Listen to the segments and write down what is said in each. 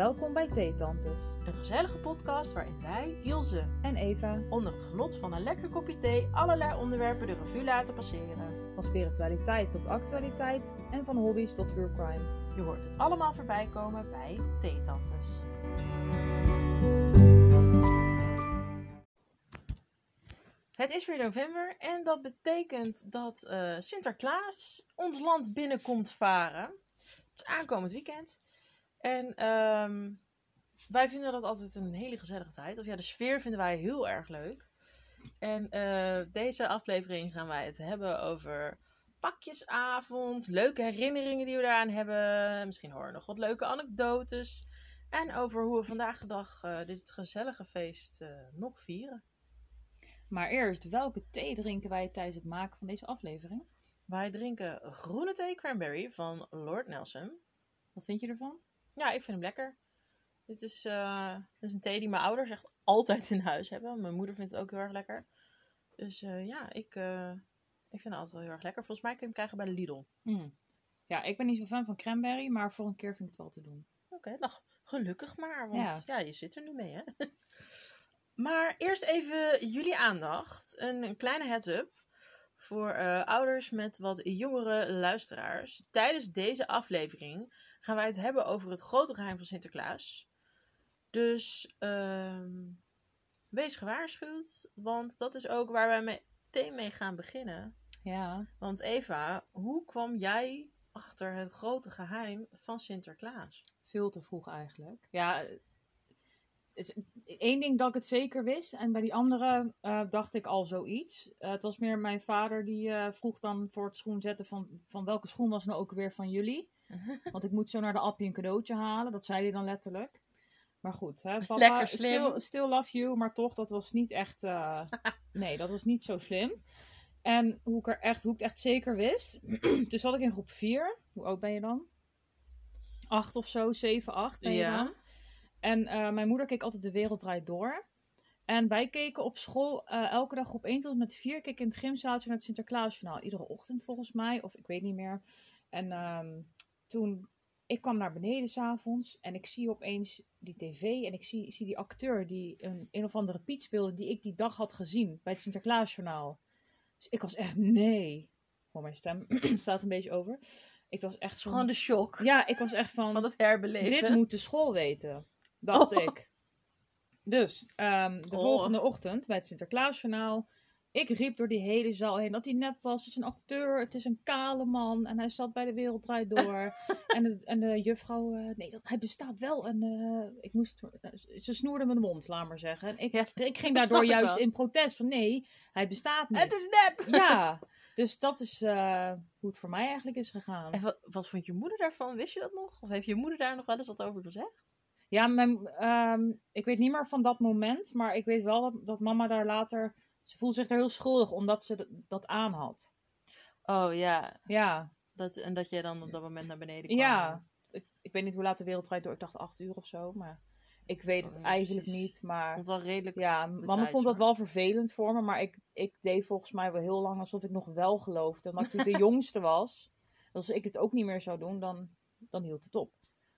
Welkom bij Theetantes Een gezellige podcast waarin wij, Ilse, en Eva onder het genot van een lekker kopje thee allerlei onderwerpen de revue laten passeren. van spiritualiteit tot actualiteit en van hobby's tot true crime. Je hoort het allemaal voorbij komen bij Theetantes. Het is weer november en dat betekent dat eh, Sinterklaas ons land binnenkomt varen. Het is aankomend weekend. En ehm, wij vinden dat altijd een hele gezellige tijd. Of ja, de sfeer vinden wij heel erg leuk. En eh, deze aflevering gaan wij het hebben over pakjesavond, leuke herinneringen die we daaraan hebben. Misschien horen we nog wat leuke anekdotes. En over hoe we vandaag de dag eh, dit gezellige feest eh, nog vieren. Maar eerst, welke thee drinken wij tijdens het maken van deze aflevering? Wij drinken groene thee cranberry van Lord Nelson. Wat vind je ervan? Ja, ik vind hem lekker. Dit is, eh, dit is een thee die mijn ouders echt altijd in huis hebben. Mijn moeder vindt het ook heel erg lekker. Dus eh, ja, ik, eh, ik vind het altijd wel heel erg lekker. Volgens mij kun je hem krijgen bij de Lidl. Hmm. Ja, ik ben niet zo fan van cranberry, maar voor een keer vind ik het wel te doen. Oké, nou gelukkig maar, want Ja. ja. je zit er nu mee hè. maar eerst even jullie aandacht. Een, een kleine heads-up voor ouders met wat jongere luisteraars. Tijdens deze aflevering gaan wij het hebben over het grote geheim van Sinterklaas. Dus ehm, wees gewaarschuwd, want dat is ook waar wij meteen mee gaan beginnen. Ja. Want Eva, hoe kwam jij achter het grote geheim van Sinterklaas? Veel te vroeg eigenlijk. Ja, één ding dat ik het zeker wist. En bij die andere eh, dacht ik al zoiets. Eh, het was meer mijn vader die eh, vroeg dan voor het schoen zetten van, van welke schoen was nou ook weer van jullie. Want ik moet zo naar de appie een cadeautje halen. Dat zei hij dan letterlijk. Maar goed, hè, papa. Still, still love you. Maar toch, dat was niet echt... eh, nee, dat was niet zo slim. En hoe ik, er echt, hoe ik het echt zeker wist. toen zat ik in groep 4. Hoe oud ben je dan? 8 of zo, 7, 8 ben je Ja. dan. En eh, mijn moeder keek altijd De Wereld Draait Door. En wij keken op school eh, elke dag groep 1 tot met 4 keek in het gymzaaltje naar het Sinterklaasjournaal. Iedere ochtend volgens mij, of ik weet niet meer. En ehm, toen, ik kwam naar beneden s'avonds en ik zie opeens die tv en ik zie, zie die acteur die een, een of andere Piet speelde die ik die dag had gezien bij het Sinterklaasjournaal. Dus ik was echt, nee. Hoor mijn stem staat een beetje over. Ik was echt. Gewoon de shock Ja, ik was echt van... van het herbeleven. Dit moet de school weten, dacht Oh. ik. Dus ehm, de Oh. volgende ochtend bij het Sinterklaasjournaal. Ik riep door die hele zaal heen dat hij nep was. Het is een acteur, het is een kale man. En hij zat bij de Wereld Draait Door. en, de, en de juffrouw, eh, nee, dat, hij bestaat wel. En eh, ik moest, ze snoerde de mond, laat maar zeggen. En ik, Ja, ik ging daardoor juist wel. in protest van nee, hij bestaat niet. Het is nep! Ja, dus dat is eh, hoe het voor mij eigenlijk is gegaan. En wat, wat vond je moeder daarvan? Wist je dat nog? Of heeft je moeder daar nog wel eens wat over gezegd? Ja, mijn, ehm, ik weet niet meer van dat moment, maar ik weet wel dat, dat mama daar later. Ze voelde zich er heel schuldig omdat ze dat, dat aan had. Oh ja, Ja, dat, en dat jij dan op dat moment naar beneden kwam. ja. Ik, ik weet niet hoe laat de wereld draait door. Ik dacht acht uur of zo, maar ik weet het Oh, eigenlijk precies. niet. Maar Vond wel redelijk. ja, mama tijd, vond dat wel vervelend voor me, maar ik, ik deed volgens mij wel heel lang alsof ik nog wel geloofde. Omdat ik natuurlijk de jongste was. Als ik het ook niet meer zou doen, dan, dan hield het op.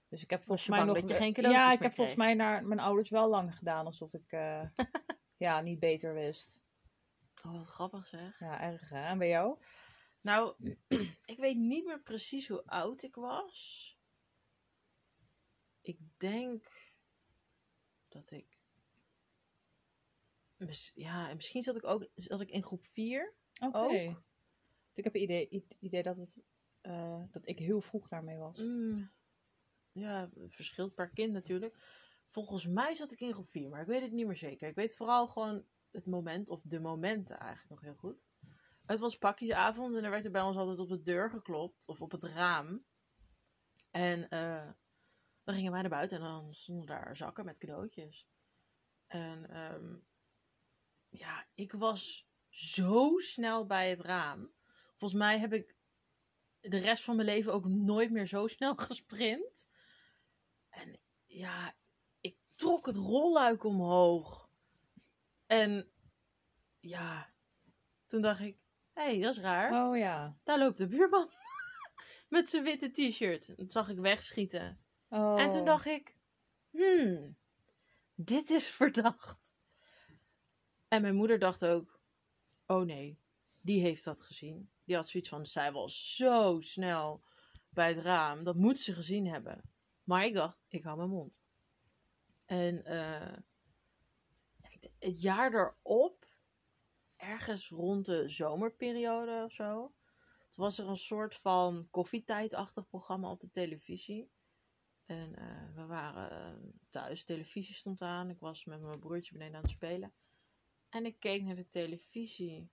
Dus ik heb volgens mij nog. je geen ja, ik heb volgens mij naar mijn ouders wel lang gedaan alsof ik eh, ja, niet beter wist. Oh, wat grappig zeg. Ja, erg hè? En bij jou? Nou, ik weet niet meer precies hoe oud ik was. Ik denk dat ik. Ja, en misschien zat ik ook zat ik in groep 4. Oké. Ook? Ik heb het idee, het idee dat, het, eh, dat ik heel vroeg daarmee was. Mm, ja, verschilt per kind natuurlijk. Volgens mij zat ik in groep 4, maar ik weet het niet meer zeker. Ik weet vooral gewoon het moment, of de momenten eigenlijk nog heel goed. Het was pakjesavond en er werd er bij ons altijd op de deur geklopt, of op het raam. En eh, dan gingen wij naar buiten en dan stonden daar zakken met cadeautjes. En ehm, ja, ik was zo snel bij het raam. Volgens mij heb ik de rest van mijn leven ook nooit meer zo snel gesprint. En ja, ik trok het rolluik omhoog. En ja, toen dacht ik, hé, hey, dat is raar. Oh ja. Daar loopt de buurman met zijn witte t-shirt. Dat zag ik wegschieten. Oh. En toen dacht ik, hmm, dit is verdacht. En mijn moeder dacht ook, oh nee, die heeft dat gezien. Die had zoiets van, zij was zo snel bij het raam, dat moet ze gezien hebben. Maar ik dacht, ik hou mijn mond. En eh, het jaar erop, ergens rond de zomerperiode of zo, toen was er een soort van koffietijdachtig programma op de televisie. En eh, we waren uh, thuis, televisie stond aan. Ik was met mijn broertje beneden aan het spelen. En ik keek naar de televisie.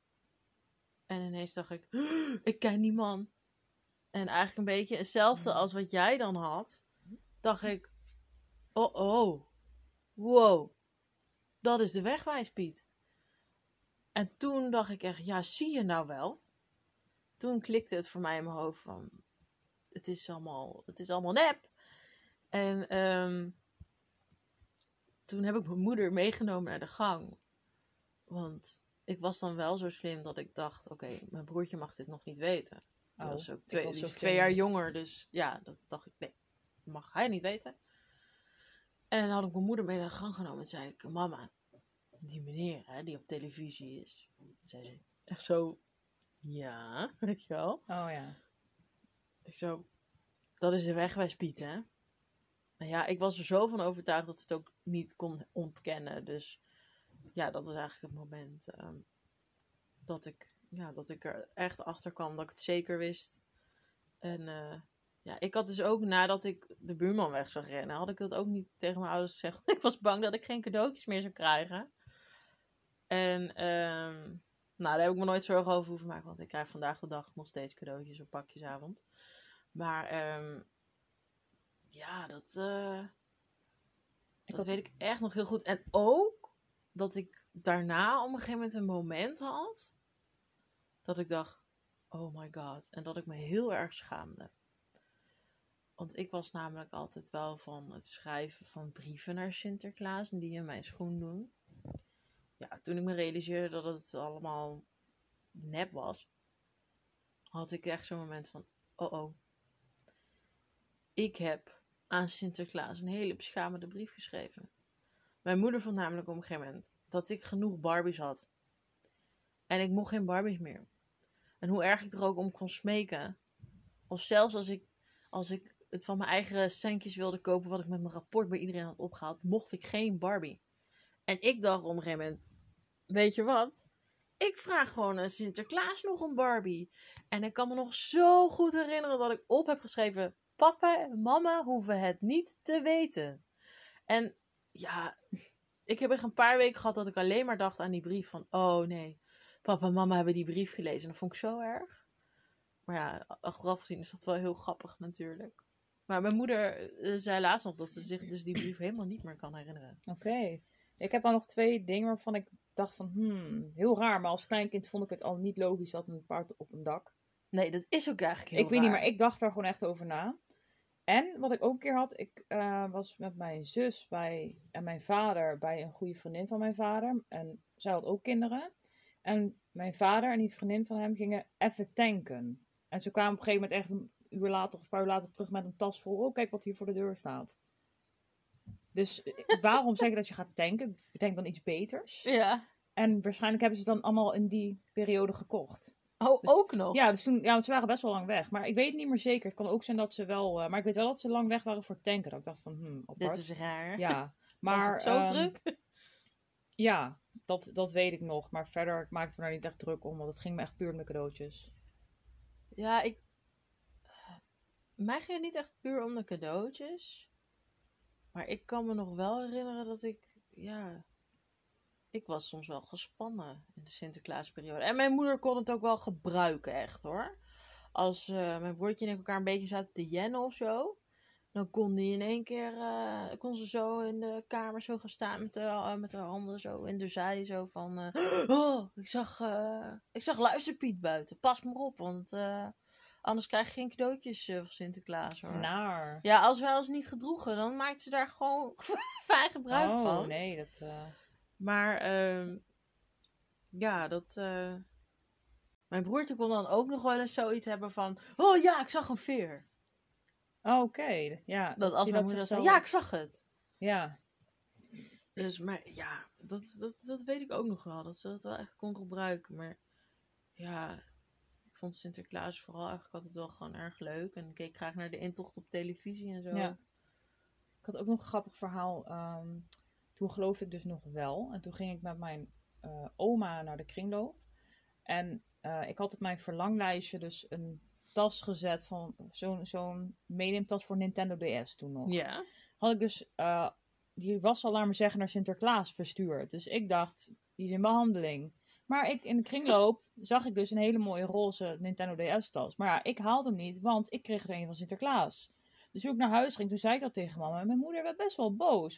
En ineens dacht ik, ik ken die man. En eigenlijk een beetje hetzelfde als wat jij dan had. Dacht ik, oh oh, wow, dat is de wegwijs Piet. En toen dacht ik echt, ja, zie je nou wel? Toen klikte het voor mij in mijn hoofd van, het is allemaal, het is allemaal nep. En um, toen heb ik mijn moeder meegenomen naar de gang. Want ik was dan wel zo slim dat ik dacht, oké, mijn broertje mag dit nog niet weten. Oh, was ook twee, was die is twee jaar jonger, dus ja, dat dacht ik, nee, mag hij niet weten. En dan had ik mijn moeder mee naar de gang genomen en zei ik, mama, die meneer hè, die op televisie is. Zei ze, echt zo, ja, weet je wel. Oh ja. Ik zo, dat is de wegwijs Piet, hè. Nou ja, ik was er zo van overtuigd dat ze het ook niet kon ontkennen. Dus ja, dat was eigenlijk het moment um, dat, ik, ja, dat ik er echt achter kwam, dat ik het zeker wist. En uh, ja, ik had dus ook nadat ik de buurman weg zag rennen, had ik dat ook niet tegen mijn ouders gezegd. ik was bang dat ik geen cadeautjes meer zou krijgen. En um, nou, daar heb ik me nooit zorgen over hoeven maken, want ik krijg vandaag de dag nog steeds cadeautjes op pakjesavond. Maar um, ja, dat, uh, dat had... weet ik echt nog heel goed. En ook dat ik daarna op een gegeven moment een moment had dat ik dacht, oh my god. En dat ik me heel erg schaamde. Want ik was namelijk altijd wel van het schrijven van brieven naar Sinterklaas en die in mijn schoen doen. Ja, toen ik me realiseerde dat het allemaal nep was, had ik echt zo'n moment van, oh oh. Ik heb aan Sinterklaas een hele beschamende brief geschreven. Mijn moeder vond namelijk op een gegeven moment dat ik genoeg Barbies had. En ik mocht geen Barbies meer. En hoe erg ik er ook om kon smeken. Of zelfs als ik, als ik het van mijn eigen centjes wilde kopen, wat ik met mijn rapport bij iedereen had opgehaald, mocht ik geen Barbie. En ik dacht op een gegeven moment, weet je wat? Ik vraag gewoon aan Sinterklaas nog een Barbie. En ik kan me nog zo goed herinneren dat ik op heb geschreven, papa en mama hoeven het niet te weten. En ja, ik heb echt een paar weken gehad dat ik alleen maar dacht aan die brief van, oh nee, papa en mama hebben die brief gelezen. En dat vond ik zo erg. Maar ja, achteraf gezien is dat wel heel grappig natuurlijk. Maar mijn moeder uh, zei laatst nog dat ze zich dus die brief helemaal niet meer kan herinneren. Oké. Ik heb dan nog twee dingen waarvan ik dacht van, hmm, heel raar. Maar als kleinkind vond ik het al niet logisch dat een paard op een dak. Nee, dat is ook eigenlijk heel Ik weet niet, maar ik dacht daar gewoon echt over na. En wat ik ook een keer had, ik uh, was met mijn zus bij, en mijn vader bij een goede vriendin van mijn vader. En zij had ook kinderen. En mijn vader en die vriendin van hem gingen even tanken. En ze kwamen op een gegeven moment echt uur later of een paar uur later terug met een tas vol. Oh, kijk wat hier voor de deur staat. Dus eh, waarom zeggen dat je gaat tanken? Bedenk dan iets beters. Ja. En waarschijnlijk hebben ze het dan allemaal in die periode gekocht. Oh, Dus- ook nog? Ja, dus toen, ja, want ze waren best wel lang weg. Maar ik weet het niet meer zeker. Het kan ook zijn dat ze wel... eh, maar ik weet wel dat ze lang weg waren voor tanken. Dat ik dacht van, hmm, apart. Dit is raar. Ja, Was maar... het zo ehm, druk? Ja, dat, dat weet ik nog. Maar verder ik maakte me daar niet echt druk om. Want het ging me echt puur om de cadeautjes. Ja, ik... Mij ging het niet echt puur om de cadeautjes. Maar ik kan me nog wel herinneren dat ik... Ja... Ik was soms wel gespannen in de Sinterklaasperiode. En mijn moeder kon het ook wel gebruiken, echt hoor. Als eh, mijn broertje en ik elkaar een beetje zaten te jennen of zo. Dan kon die in één keer... eh, kon ze zo in de kamer zo gaan staan met de, eh, met de handen zo in de zij. Zo van... oh, ik zag, ik zag luisterpiet buiten. Pas maar op, want... Anders krijg je geen cadeautjes eh, van Sinterklaas hoor. Naar. Ja, als wij ons niet gedroegen, dan maakt ze daar gewoon fijn gebruik oh, van. nee, dat... eh, Maar ehm, ja, dat. eh, Mijn broertje kon dan ook nog wel eens zoiets hebben van. Oh ja, ik zag een veer. Oh, oké. Ja, Dat als mijn moeder zei: Ja, ik zag het. Ja. Dus, maar ja, dat, dat, dat weet ik ook nog wel. Dat ze dat wel echt kon gebruiken. Maar ja, vond Sinterklaas vooral eigenlijk altijd wel gewoon erg leuk. En ik keek graag naar de intocht op televisie en zo. Ja. Ik had ook nog een grappig verhaal. ehm, toen geloofde ik dus nog wel. En toen ging ik met mijn eh, oma naar de kringloop. En eh, ik had op mijn verlanglijstje dus een tas gezet van zo'n zo'n meeneemtas voor Nintendo DS toen nog. Ja. Had ik dus, eh, die was al, laat maar zeggen, naar Sinterklaas verstuurd. Dus ik dacht, die is in behandeling. Maar ik, in de kringloop zag ik dus een hele mooie roze Nintendo DS-tas. Maar ja, ik haalde hem niet, want ik kreeg er een van Sinterklaas. Dus toen ik naar huis ging, toen zei ik dat tegen mama. En mijn moeder werd best wel boos.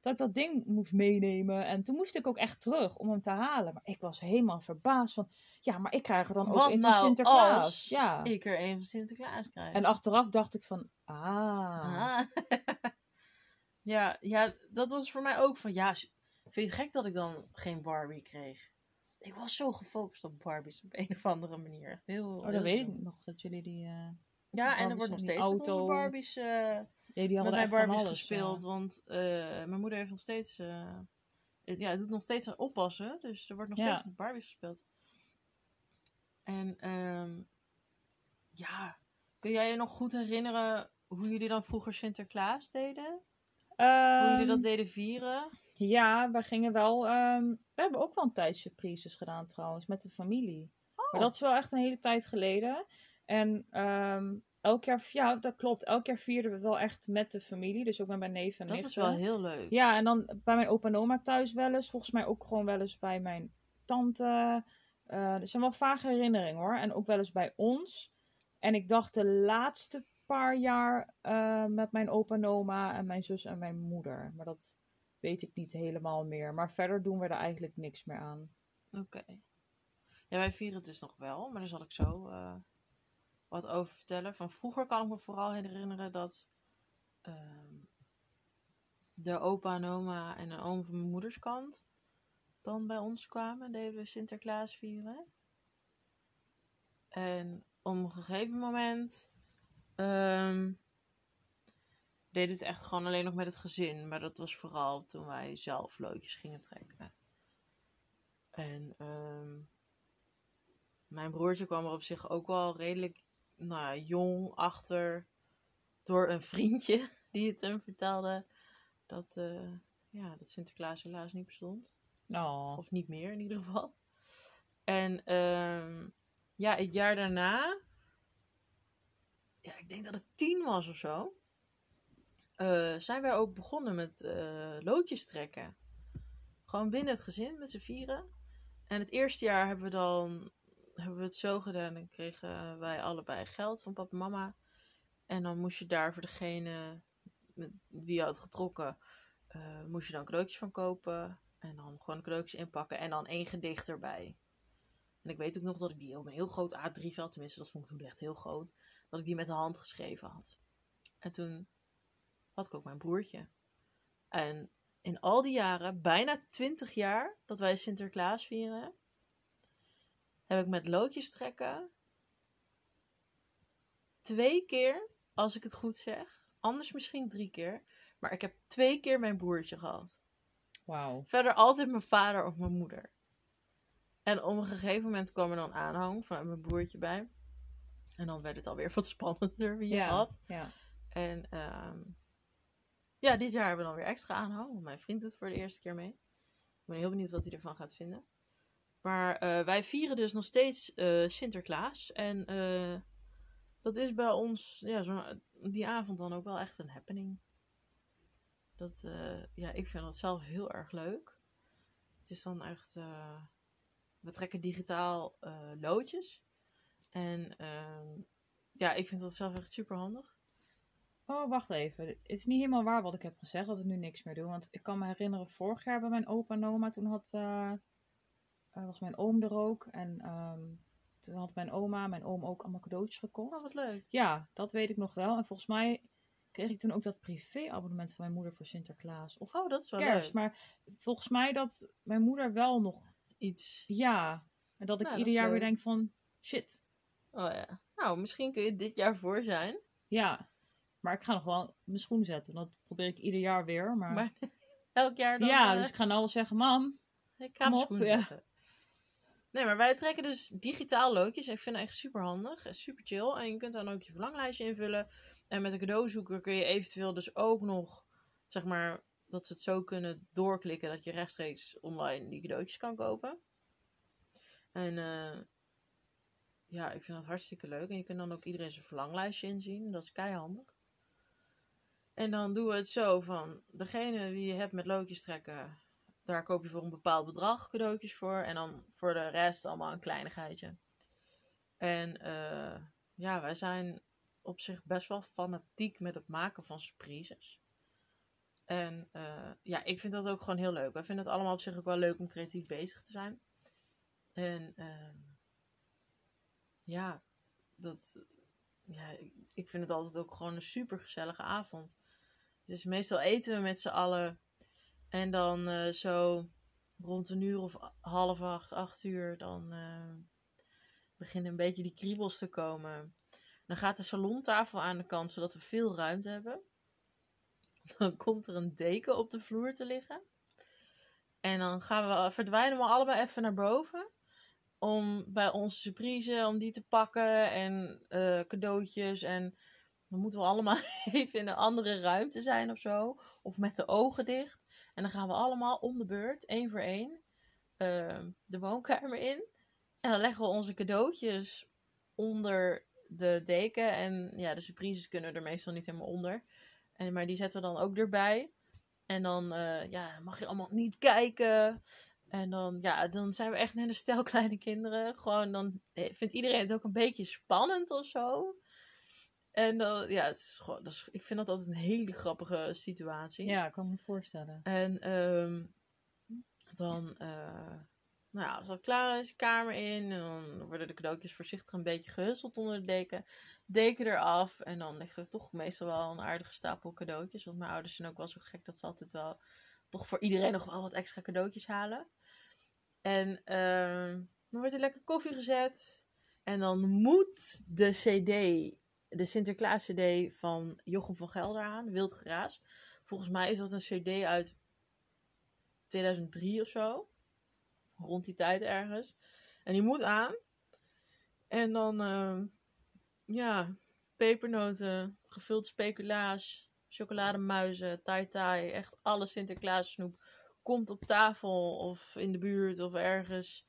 Dat ik dat ding moest meenemen. En toen moest ik ook echt terug om hem te halen. Maar ik was helemaal verbaasd van... Ja, maar ik krijg er dan ook een van nou Sinterklaas. als Ja. ik er een van Sinterklaas krijg? En achteraf dacht ik van... Ah. Ah. ja, ja, dat was voor mij ook van... Ja, vind je het gek dat ik dan geen Barbie kreeg? Ik was zo gefocust op Barbies op een of andere manier. Echt heel, Oh, heel dat weet ik nog. Dat jullie die... eh, Ja, en er wordt nog steeds met onze. Barbies... eh, ja, die met hadden mijn echt van Barbies alles, gespeeld. ja. Want eh, mijn moeder heeft nog steeds... het- ja, het doet nog steeds aan oppassen. Dus er wordt nog Ja. steeds met Barbies gespeeld. En ehm, ja, kun jij je nog goed herinneren hoe jullie dan vroeger Sinterklaas deden? Hoe jullie Ehm, dat deden vieren? Ja, wij gingen wel. ehm, we hebben ook wel een tijd surprises gedaan trouwens, met de familie. Maar Oh. dat is wel echt een hele tijd geleden. En ehm, elk jaar, ja, dat klopt. Elk jaar vierden we het wel echt met de familie. Dus ook met mijn neef en Dat is wel heel leuk. Ja, en dan bij mijn opa en oma thuis wel eens. Volgens mij ook gewoon wel eens bij mijn tante. Eh er zijn wel vage herinneringen hoor. En ook wel eens bij ons. En ik dacht de laatste paar jaar eh, met mijn opa en oma en mijn zus en mijn moeder. Maar dat weet ik niet helemaal meer. Maar verder doen we er eigenlijk niks meer aan. Oké. Ja, wij vieren het dus nog wel, maar daar zal ik zo eh, wat over vertellen. Van vroeger kan ik me vooral herinneren dat ehm, de opa en oma en een oom van mijn moeders kant dan bij ons kwamen, deden we Sinterklaas vieren. En op een gegeven moment ehm deden het echt gewoon alleen nog met het gezin. Maar dat was vooral toen wij zelf loodjes gingen trekken. En ehm, mijn broertje kwam er op zich ook wel redelijk nou, ja, jong achter door een vriendje die het hem vertelde dat, eh, ja, dat Sinterklaas helaas niet bestond. Nou, Of niet meer in ieder geval. En ehm, ja, het jaar daarna, ja, ik denk dat ik tien was of zo, eh, zijn wij ook begonnen met eh, loodjes trekken. Gewoon binnen het gezin met z'n vieren. En het eerste jaar hebben we dan hebben we het zo gedaan. Dan kregen wij allebei geld van papa en mama. En dan moest je daar voor degene wie je had getrokken, eh, moest je dan cadeautjes van kopen. En dan gewoon cadeautjes inpakken. En dan één gedicht erbij. En ik weet ook nog dat ik die op een heel groot A3-veld, tenminste dat vond ik toen echt heel groot, dat ik die met de hand geschreven had. En toen had ik ook mijn broertje. En in al die jaren, bijna 20 jaar dat wij Sinterklaas vieren, heb ik met loodjes trekken twee keer, als ik het goed zeg, anders misschien drie keer, maar ik heb twee keer mijn broertje gehad. wauw. Verder altijd mijn vader of mijn moeder. En op een gegeven moment kwam er dan aanhang van mijn broertje bij. En dan werd het alweer wat spannender wie je Ja, had. ja. En ehm, ja, dit jaar hebben we dan weer extra. Want mijn vriend doet voor de eerste keer mee. Ik ben heel benieuwd wat hij ervan gaat vinden. Maar eh, wij vieren dus nog steeds eh, Sinterklaas. En eh, dat is bij ons, ja, zo, die avond dan ook wel echt een happening. Dat, ja, ik vind dat zelf heel erg leuk. Het is dan echt, we trekken digitaal loodjes. En ehm, ja, ik vind dat zelf echt super handig. Oh, wacht even. Het is niet helemaal waar wat ik heb gezegd, dat ik nu niks meer doe. Want ik kan me herinneren, vorig jaar bij mijn opa en oma, toen had, eh, eh, was mijn oom er ook. En ehm, toen had mijn oma, mijn oom ook allemaal cadeautjes gekocht. Oh, wat leuk. Ja, dat weet ik nog wel. En volgens mij kreeg ik toen ook dat privé-abonnement van mijn moeder voor Sinterklaas. Of Oh, dat is wel kerst. leuk. Maar volgens mij dat mijn moeder wel nog, Iets. ja. En dat ik Nou, ieder jaar weer denk van, shit. Oh ja. Nou, misschien kun je dit jaar voor zijn. Ja, Maar ik ga nog wel mijn schoen zetten. Dat probeer ik ieder jaar weer. Maar, Maar elk jaar dan... ja, eh, dus ik ga nou wel zeggen, mam. Ik ga mijn ja. zetten. Nee, maar wij trekken dus digitaal loodjes. Ik vind het echt super handig. Super chill. En je kunt dan ook je verlanglijstje invullen. En met een cadeauzoeker kun je eventueel dus ook nog, zeg maar, dat ze het zo kunnen doorklikken dat je rechtstreeks online die cadeautjes kan kopen. En eh, ja, ik vind dat hartstikke leuk. En je kunt dan ook iedereen zijn verlanglijstje inzien. Dat is keihandig. En dan doen we het zo van, degene die je hebt met loodjes trekken, daar koop je voor een bepaald bedrag cadeautjes voor. En dan voor de rest allemaal een kleinigheidje. En eh, ja, wij zijn op zich best wel fanatiek met het maken van surprises. En eh, ja, ik vind dat ook gewoon heel leuk. Wij vinden het allemaal op zich ook wel leuk om creatief bezig te zijn. En ehm, ja, dat, ja, ik, vind het altijd ook gewoon een super gezellige avond. Dus meestal eten we met z'n allen. En dan eh, zo rond een uur of half acht, acht uur, dan eh, beginnen een beetje die kriebels te komen. Dan gaat de salontafel aan de kant, zodat we veel ruimte hebben. Dan komt er een deken op de vloer te liggen. En dan gaan we, verdwijnen we allemaal even naar boven. Om bij onze surprise, om die te pakken. En eh, cadeautjes. En dan moeten we allemaal even in een andere ruimte zijn of zo. Of met de ogen dicht. En dan gaan we allemaal om de beurt, één voor één, eh, de woonkamer in. En dan leggen we onze cadeautjes onder de deken. En ja, de surprises kunnen er meestal niet helemaal onder. En, maar die zetten we dan ook erbij. En dan eh, ja, mag je allemaal niet kijken. En dan, ja, dan zijn we echt net een stel kleine kinderen. Gewoon dan eh, vindt iedereen het ook een beetje spannend of zo. En dan, ja, het is gewoon, dat is, ik vind dat altijd een hele grappige situatie. Ja, ik kan me voorstellen. En ehm, dan, eh, nou ja, als het klaar is, kamer in. En dan worden de cadeautjes voorzichtig een beetje gehusteld onder de deken. Deken eraf. En dan ligt er toch meestal wel een aardige stapel cadeautjes. Want mijn ouders zijn ook wel zo gek dat ze altijd wel toch voor iedereen nog wel wat extra cadeautjes halen. En ehm, dan wordt er lekker koffie gezet. En dan moet de CD, de Sinterklaas CD van Jochem van Gelder aan, Wild Geraas. Volgens mij is dat een CD uit 2003 of zo. Rond die tijd ergens. En die moet aan. En dan, ehm, ja, pepernoten, gevuld speculaas, chocolademuizen, tai tai, echt alle Sinterklaas snoep komt op tafel of in de buurt of ergens.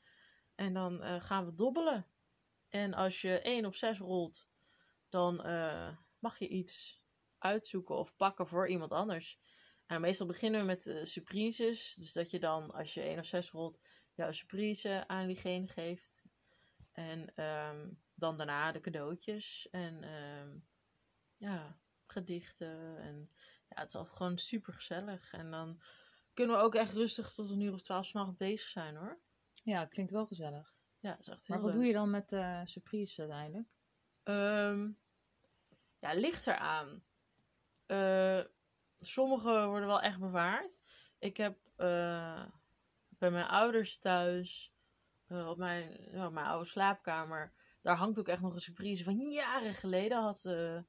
En dan eh, gaan we dobbelen. En als je 1 op 6 rolt, dan eh, mag je iets uitzoeken of pakken voor iemand anders. En meestal beginnen we met eh, surprises. Dus dat je dan, als je 1 of 6 rolt, jouw surprise aan diegene geeft. En ehm, dan daarna de cadeautjes. En ehm, ja, gedichten. En ja, het is altijd gewoon super gezellig. En dan kunnen we ook echt rustig tot een uur of twaalf s'nachts bezig zijn hoor. Ja, klinkt wel gezellig. Ja, is echt heel Maar wat leuk. doe je dan met de surprise uiteindelijk? Ehm, ja, ligt eraan. Eh sommige worden wel echt bewaard. Ik heb eh, bij mijn ouders thuis, eh, op mijn, ja, mijn oude slaapkamer, daar hangt ook echt nog een surprise van jaren geleden. Had, eh,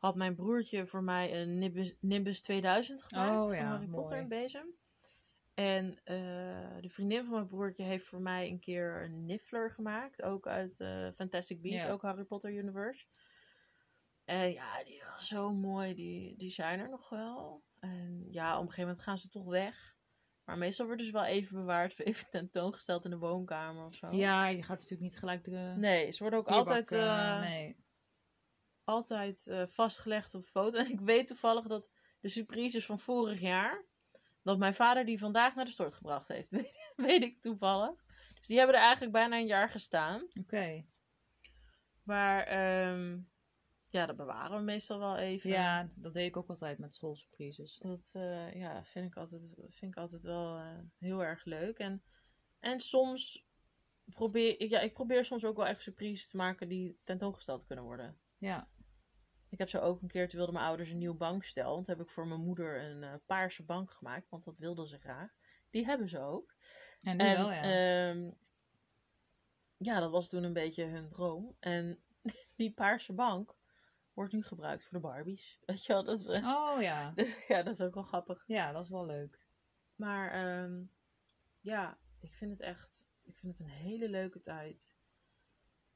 had mijn broertje voor mij een Nimbus, Nimbus 2000 gemaakt Oh van Harry Potter en Bezem. En eh, de vriendin van mijn broertje heeft voor mij een keer een Niffler gemaakt. Ook uit eh, Fantastic Beasts, Ja. ook Harry Potter Universe. En ja, die was zo mooi. Die, die zijn er nog wel. En ja, op een gegeven moment gaan ze toch weg. Maar meestal worden ze wel even bewaard. of Even tentoongesteld in de woonkamer of zo. Ja, je gaat natuurlijk niet gelijk de Nee, ze worden ook altijd, eh, nee. Altijd eh, vastgelegd op foto. En ik weet toevallig dat de surprises van vorig jaar... dat mijn vader die vandaag naar de stort gebracht heeft. Weet, weet ik toevallig. Dus die hebben er eigenlijk bijna een jaar gestaan. Oké. Maar ehm, ja, dat bewaren we meestal wel even. Ja, dat deed ik ook altijd met schoolsurprises. Dat eh, ja, vind, ik altijd, vind ik altijd wel eh, heel erg leuk. En, en soms probeer ik, ja, ik probeer soms ook wel echt surprises te maken die tentoongesteld kunnen worden. Ja. Ik heb zo ook een keer, toen wilden mijn ouders een nieuw bankstel. Want heb ik voor mijn moeder een eh, paarse bank gemaakt, want dat wilden ze graag. Die hebben ze ook. En nu en, wel, ja. ehm, ja, dat was toen een beetje hun droom. En die paarse bank wordt nu gebruikt voor de Barbies. Weet je wel, dat is, eh, Oh ja. dus, ja, dat is ook wel grappig. Ja, dat is wel leuk. Maar ehm, ja, ik vind het echt, ik vind het een hele leuke tijd.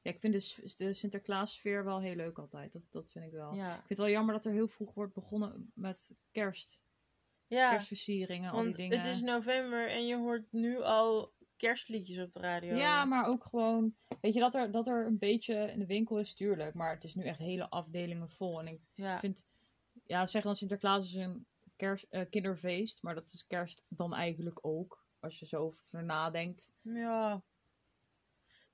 Ja, ik vind de, de Sinterklaas-sfeer wel heel leuk altijd. Dat, dat vind ik wel. Ik vind het wel jammer dat er heel vroeg wordt begonnen met kerst. ja Kerstversieringen, al die dingen. het is november en je hoort nu al kerstliedjes op de radio. Ja, maar ook gewoon... Weet je, dat er, dat er een beetje in de winkel is, tuurlijk. Maar het is nu echt hele afdelingen vol. En ik Ja, vind... Ja, zeggen dan Sinterklaas is een kerst, eh, kinderfeest. Maar dat is kerst dan eigenlijk ook. Als je zo over nadenkt. ja.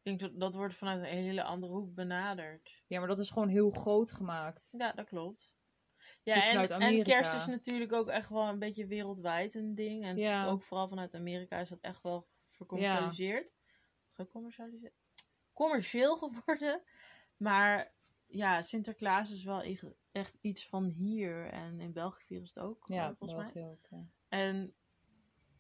Ik denk dat dat wordt vanuit een hele andere hoek benaderd. Ja, maar dat is gewoon heel groot gemaakt. Ja, dat klopt. Ja, en, en kerst is natuurlijk ook echt wel een beetje wereldwijd een ding. En Ja. ook vooral vanuit Amerika is dat echt wel vercommercialiseerd. Gecommercialiseerd? Commercieel geworden. Maar ja, Sinterklaas is wel echt, iets van hier. En in België vieren ze het ook, Ja, volgens mij. België ook. Ja. En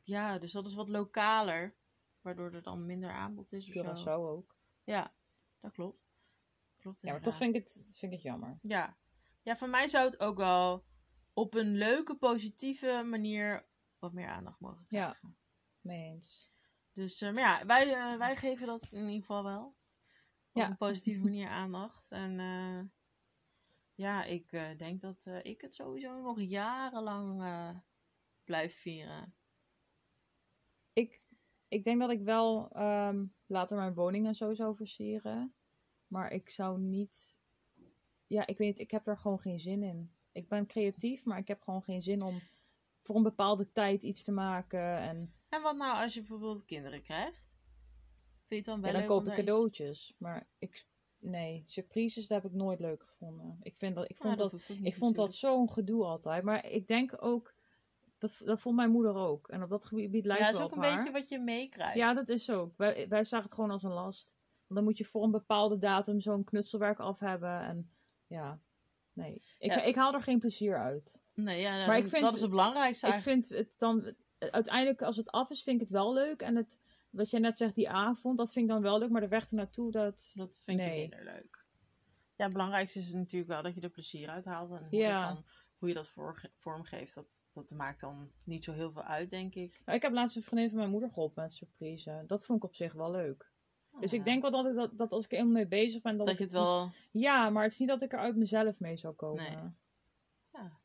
ja, dus dat is wat lokaler. Waardoor er dan minder aanbod is of zo. Curaçao ook. Ja, dat klopt. Klopt Ja, maar toch vind ik het, vind ik het jammer. Ja. ja, voor mij zou het ook wel op een leuke, positieve manier wat meer aandacht mogen Ja. krijgen. Mee eens. Dus eh, maar ja, wij, eh, wij geven dat in ieder geval wel. Op Ja. een positieve manier aandacht. En eh, ja, ik denk dat ik het sowieso nog jarenlang blijf vieren. Ik, ik denk dat ik wel ehm, later mijn woning en zo zou versieren. Maar ik zou niet... Ja, ik weet niet. Ik heb daar gewoon geen zin in. Ik ben creatief, maar ik heb gewoon geen zin om voor een bepaalde tijd iets te maken. En En wat nou als je bijvoorbeeld kinderen krijgt? Vind je het dan wel ja, dan koop ik iets- cadeautjes. Maar ik... Nee, surprises dat heb ik nooit leuk gevonden. Ik, vind dat, ik Nou, vond dat Ik vond dat zo'n gedoe altijd. Maar ik denk ook, dat, dat vond mijn moeder ook. En op dat gebied lijkt Ja, dat is wel ook een haar. beetje wat je meekrijgt. Ja, dat is ook. Wij, wij zagen het gewoon als een last. Want dan moet je voor een bepaalde datum zo'n knutselwerk af hebben. En ja, nee. Ik, Ja. ik haal er geen plezier uit. Nee, ja, Maar ik vind- dat is het belangrijkste Ik vind het dan, uiteindelijk als het af is, vind ik het wel leuk. En het, wat jij net zegt, die avond, dat vind ik dan wel leuk. Maar de weg ernaartoe, dat... Dat vind je Nee. minder leuk. Ja, het belangrijkste is natuurlijk wel dat je er plezier uit haalt. En Ja. dat dan, hoe je dat vormgeeft, dat, dat maakt dan niet zo heel veel uit, denk ik. Nou, ik heb laatst een vriendin van mijn moeder geholpen met surprise. Dat vond ik op zich wel leuk. Dus Ah, ik denk wel dat, ik dat, dat als ik er helemaal mee bezig ben, dat, dat ik je het wel... Ja, maar het is niet dat ik er uit mezelf mee zou komen. Nee. Ja,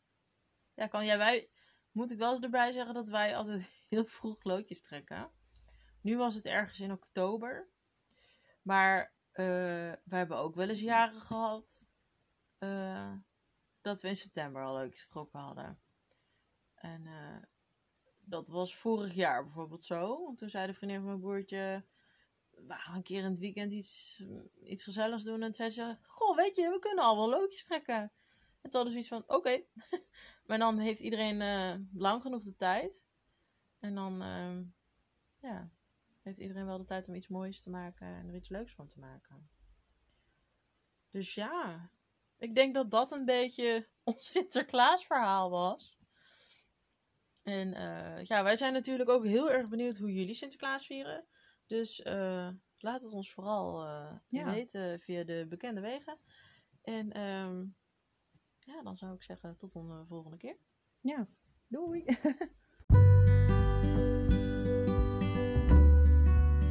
ja kan jij wij... Moet ik wel eens erbij zeggen dat wij altijd heel vroeg loodjes trekken. Nu was het ergens in oktober. Maar eh we hebben ook wel eens jaren gehad eh, dat we in september al loodjes getrokken hadden. En eh, dat was vorig jaar bijvoorbeeld zo. Want toen zei de vriendin van mijn broertje... We gaan een keer in het weekend iets, iets gezelligs doen. En toen zei ze... Goh, weet je, we kunnen al wel loodjes trekken. En toen hadden ze iets van... Oké. maar dan heeft iedereen eh, lang genoeg de tijd. En dan... ehm, ja, heeft iedereen wel de tijd om iets moois te maken. En er iets leuks van te maken. Dus ja... Ik denk dat dat een beetje ons Sinterklaas verhaal was. En eh, ja, wij zijn natuurlijk ook heel erg benieuwd hoe jullie Sinterklaas vieren. Dus eh, laat het ons vooral eh, Ja. weten via de bekende wegen. En ehm, ja, dan zou ik zeggen tot een volgende keer. Ja, doei.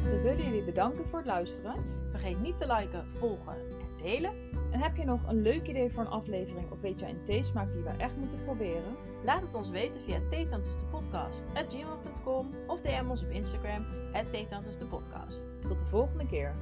We willen jullie bedanken voor het luisteren. Vergeet niet te liken, volgen en delen. En heb je nog een leuk idee voor een aflevering of weet jij een theesmaak die we echt moeten proberen? Laat het ons weten via theetantesdepodcast.gmail.com of DM ons op Instagram, theetantesdepodcast. Tot de volgende keer.